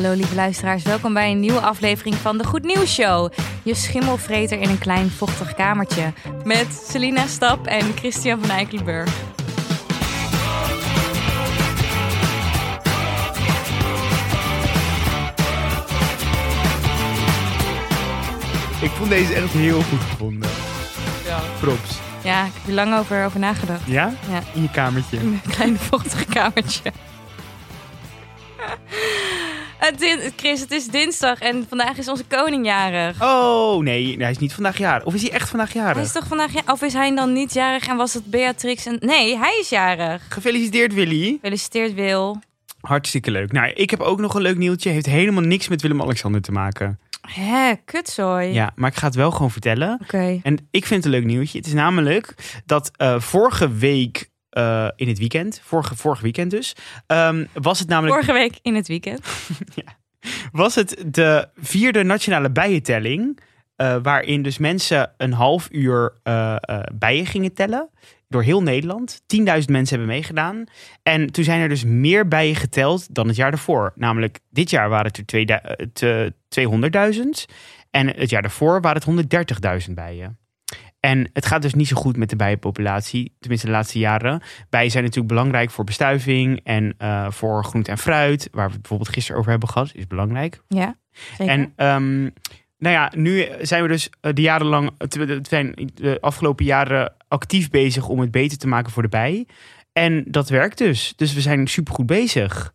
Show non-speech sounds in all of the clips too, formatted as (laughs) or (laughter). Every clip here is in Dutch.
Hallo lieve luisteraars, welkom bij een nieuwe aflevering van de Goed Nieuws Show. Je schimmelvreter in een klein vochtig kamertje. Met Selina Stap en Christian van Eikelenburg. Ik vond deze echt heel goed gevonden. Ja. Props. Ja, ik heb er lang over, over nagedacht. Ja? Ja. In je kamertje. In een klein vochtig kamertje. Chris, het is dinsdag en vandaag is onze koning jarig. Oh, nee, hij is niet vandaag jarig. Of is hij echt vandaag Hij jarig? is toch vandaag ja- Of is hij dan niet jarig en was het Beatrix en... Nee, hij is jarig. Gefeliciteerd, Willy. Gefeliciteerd, Wil. Hartstikke leuk. Nou, ik heb ook nog een leuk nieuwtje. Heeft helemaal niks met Willem-Alexander te maken. Hé, kutzooi. Ja, maar ik ga het wel gewoon vertellen. Oké. En ik vind het een leuk nieuwtje. Het is namelijk dat eh, vorige week eh, in het weekend, vorige, vorige weekend dus, ehm, was het namelijk Vorige week in het weekend. (laughs) was het de vierde nationale bijentelling. eh, waarin dus mensen een half uur eh, bijen gingen tellen. Door heel Nederland. 10.000 mensen hebben meegedaan. En toen zijn er dus meer bijen geteld dan het jaar daarvoor. Namelijk, dit jaar waren het er twee- eh, te- 200.000. En het jaar daarvoor waren het 130.000 bijen. En het gaat dus niet zo goed met de bijenpopulatie. Tenminste, de laatste jaren. Bijen zijn natuurlijk belangrijk voor bestuiving. En eh, voor groente en fruit. Waar we het bijvoorbeeld gisteren over hebben gehad. Is belangrijk. Ja, zeker. En ehm, nou ja, nu zijn we dus eh, de jaren lang, het- zijn de afgelopen jaren actief bezig om het beter te maken voor de bij. En dat werkt dus. Dus we zijn supergoed bezig.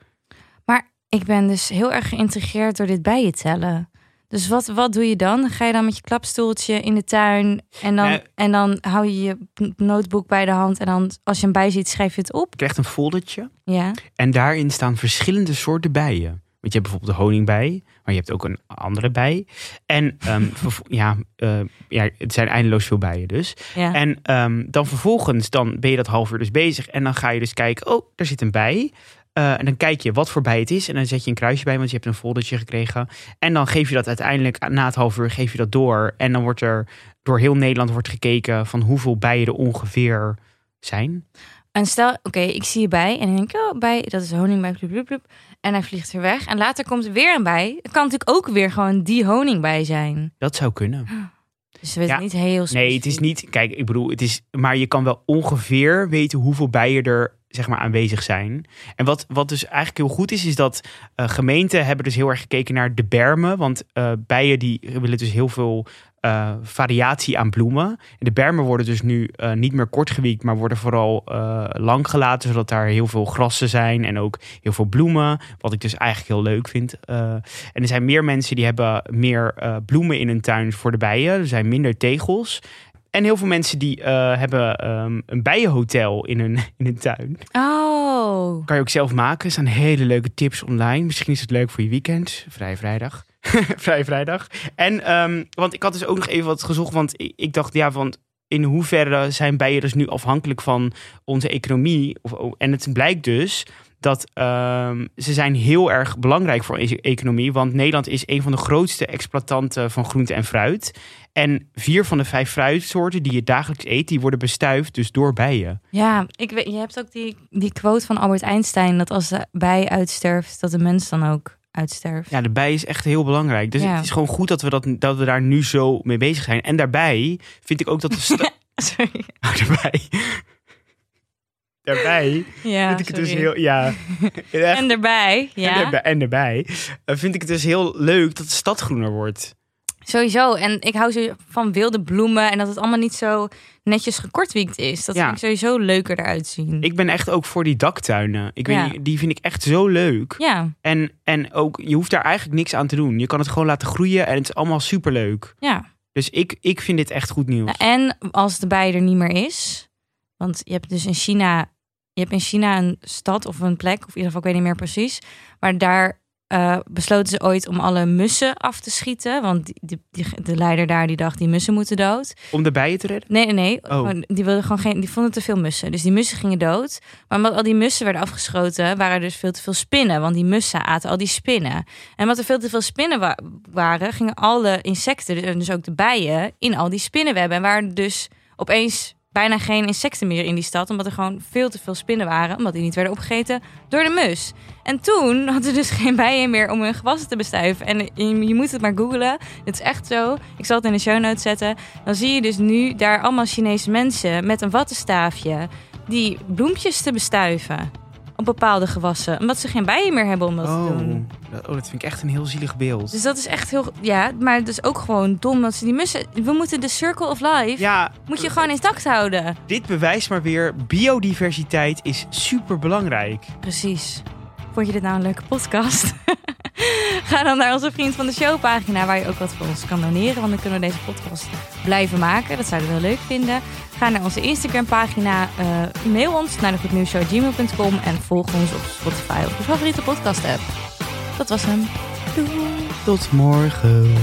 Maar ik ben dus heel erg geïntrigeerd door dit bijentellen. Dus wat, wat doe je dan? Ga je dan met je klapstoeltje in de tuin en dan, en dan hou je je notebook bij de hand en dan als je een bij ziet schrijf je het op? Je krijgt een foldertje Ja. en daarin staan verschillende soorten bijen. Want je hebt bijvoorbeeld de honingbij, maar je hebt ook een andere bij. En ehm, (laughs) ja, eh, ja, het zijn eindeloos veel bijen dus. ja. En ehm, dan vervolgens dan ben je dat half uur dus bezig. En dan ga je dus kijken, oh, daar zit een bij. Eh, en dan kijk je wat voor bij het is. En dan zet je een kruisje bij, want je hebt een foldertje gekregen. En dan geef je dat uiteindelijk, na het half uur, geef je dat door. En dan wordt er door heel Nederland wordt gekeken van hoeveel bijen er ongeveer zijn. En stel, oké, ik zie je bij en denk ik, oh, bij, dat is honingbij, blub, blub. En hij vliegt weer weg. En later komt er weer een bij. Het kan natuurlijk ook weer gewoon die honingbij zijn. Dat zou kunnen. (gasps) Dus we weten Ja. niet heel Nee, het is niet. Kijk, ik bedoel, het is. Maar je kan wel ongeveer weten hoeveel bijen er zeg maar aanwezig zijn. En wat, wat dus eigenlijk heel goed is, is dat eh, gemeenten hebben dus heel erg gekeken naar de bermen. Want eh, bijen die willen dus heel veel eh, variatie aan bloemen. En de bermen worden dus nu niet meer kortgewiekt, maar worden vooral lang gelaten, zodat daar heel veel grassen zijn en ook heel veel bloemen. Wat ik dus eigenlijk heel leuk vind. En er zijn meer mensen die hebben meer bloemen in hun tuin voor de bijen. Er zijn minder tegels. En heel veel mensen die eh, hebben ehm, een bijenhotel in hun, (laughs) in hun tuin. Oh. Kan je ook zelf maken. Er staan hele leuke tips online. Misschien is het leuk voor je weekend. Vrij vrijdag. (laughs) Vrij vrijdag. En, ehm, want ik had dus ook nog even wat gezocht. Want ik, ik dacht, ja, want in hoeverre zijn bijen dus nu afhankelijk van onze economie? Of, oh, en het blijkt dus dat ehm, ze zijn heel erg belangrijk voor onze economie. Want Nederland is een van de grootste exploitanten van groente en fruit. En vier van de vijf fruitsoorten die je dagelijks eet, die worden bestuifd dus door bijen. Ja, ik weet, je hebt ook die, die quote van Albert Einstein... dat als de bij uitsterft, dat de mens dan ook uitsterft. Ja, de bij is echt heel belangrijk. Dus Ja. het is gewoon goed dat we, dat, dat we daar nu zo mee bezig zijn. En daarbij vind ik ook dat de (laughs) Sorry. Oh, daarbij. Daarbij (laughs) Ja, vind ik het dus heel... Ja. (laughs) En erbij, En ja. daarbij, en daarbij eh, vind ik het dus heel leuk dat de stad groener wordt. Sowieso. En ik hou zo van wilde bloemen en dat het allemaal niet zo netjes gekortwiekt is. Dat Ja. vind ik sowieso leuker eruit zien. Ik ben echt ook voor die daktuinen. Ik weet Ja. niet, die vind ik echt zo leuk. Ja, En, en ook, je hoeft daar eigenlijk niks aan te doen. Je kan het gewoon laten groeien en het is allemaal superleuk. ja. Dus ik, ik vind dit echt goed nieuws. En als de bij er niet meer is. Want je hebt dus in China. Je hebt in China een stad of een plek, of in ieder geval, ik weet niet meer precies. Maar daar eh, besloten ze ooit om alle mussen af te schieten. Want die, die, die- de leider daar die dacht, die mussen moeten dood. Om de bijen te redden? Nee, nee, nee. Oh. Die, wilden gewoon geen, die vonden te veel mussen. Dus die mussen gingen dood. Maar omdat al die mussen werden afgeschoten, waren er dus veel te veel spinnen. Want die mussen aten al die spinnen. En omdat er veel te veel spinnen wa- waren, gingen alle insecten, en dus ook de bijen, in al die spinnenwebben. En waren dus opeens bijna geen insecten meer in die stad. Omdat er gewoon veel te veel spinnen waren. Omdat die niet werden opgegeten door de mus. En toen (laughs) hadden ze dus geen bijen meer om hun gewassen te bestuiven. En je, je moet het maar googlen. Het is echt zo. Ik zal het in de show notes zetten. Dan zie je dus nu daar allemaal Chinese mensen met een wattenstaafje... die bloempjes te bestuiven op bepaalde gewassen. Omdat ze geen bijen meer hebben om dat oh, te doen. dat- oh, dat vind ik echt een heel zielig beeld. Dus dat is echt heel... Ja, maar het is ook gewoon dom dat ze die mussen... We moeten de circle of life... ja, Moet je gewoon intact houden. dit bewijst maar weer, biodiversiteit is super belangrijk. Precies. Vond je dit nou een leuke podcast? (laughs) Ga dan naar onze Vriend van de Show pagina... waar je ook wat voor ons kan doneren. Want dan kunnen we deze podcast blijven maken. Dat zouden we heel leuk vinden. Ga naar onze Instagram pagina. eh, mail ons naar de goednieuwsshow.gmail.com. En volg ons op Spotify of je favoriete podcast app. Dat was hem. Doei. Tot morgen.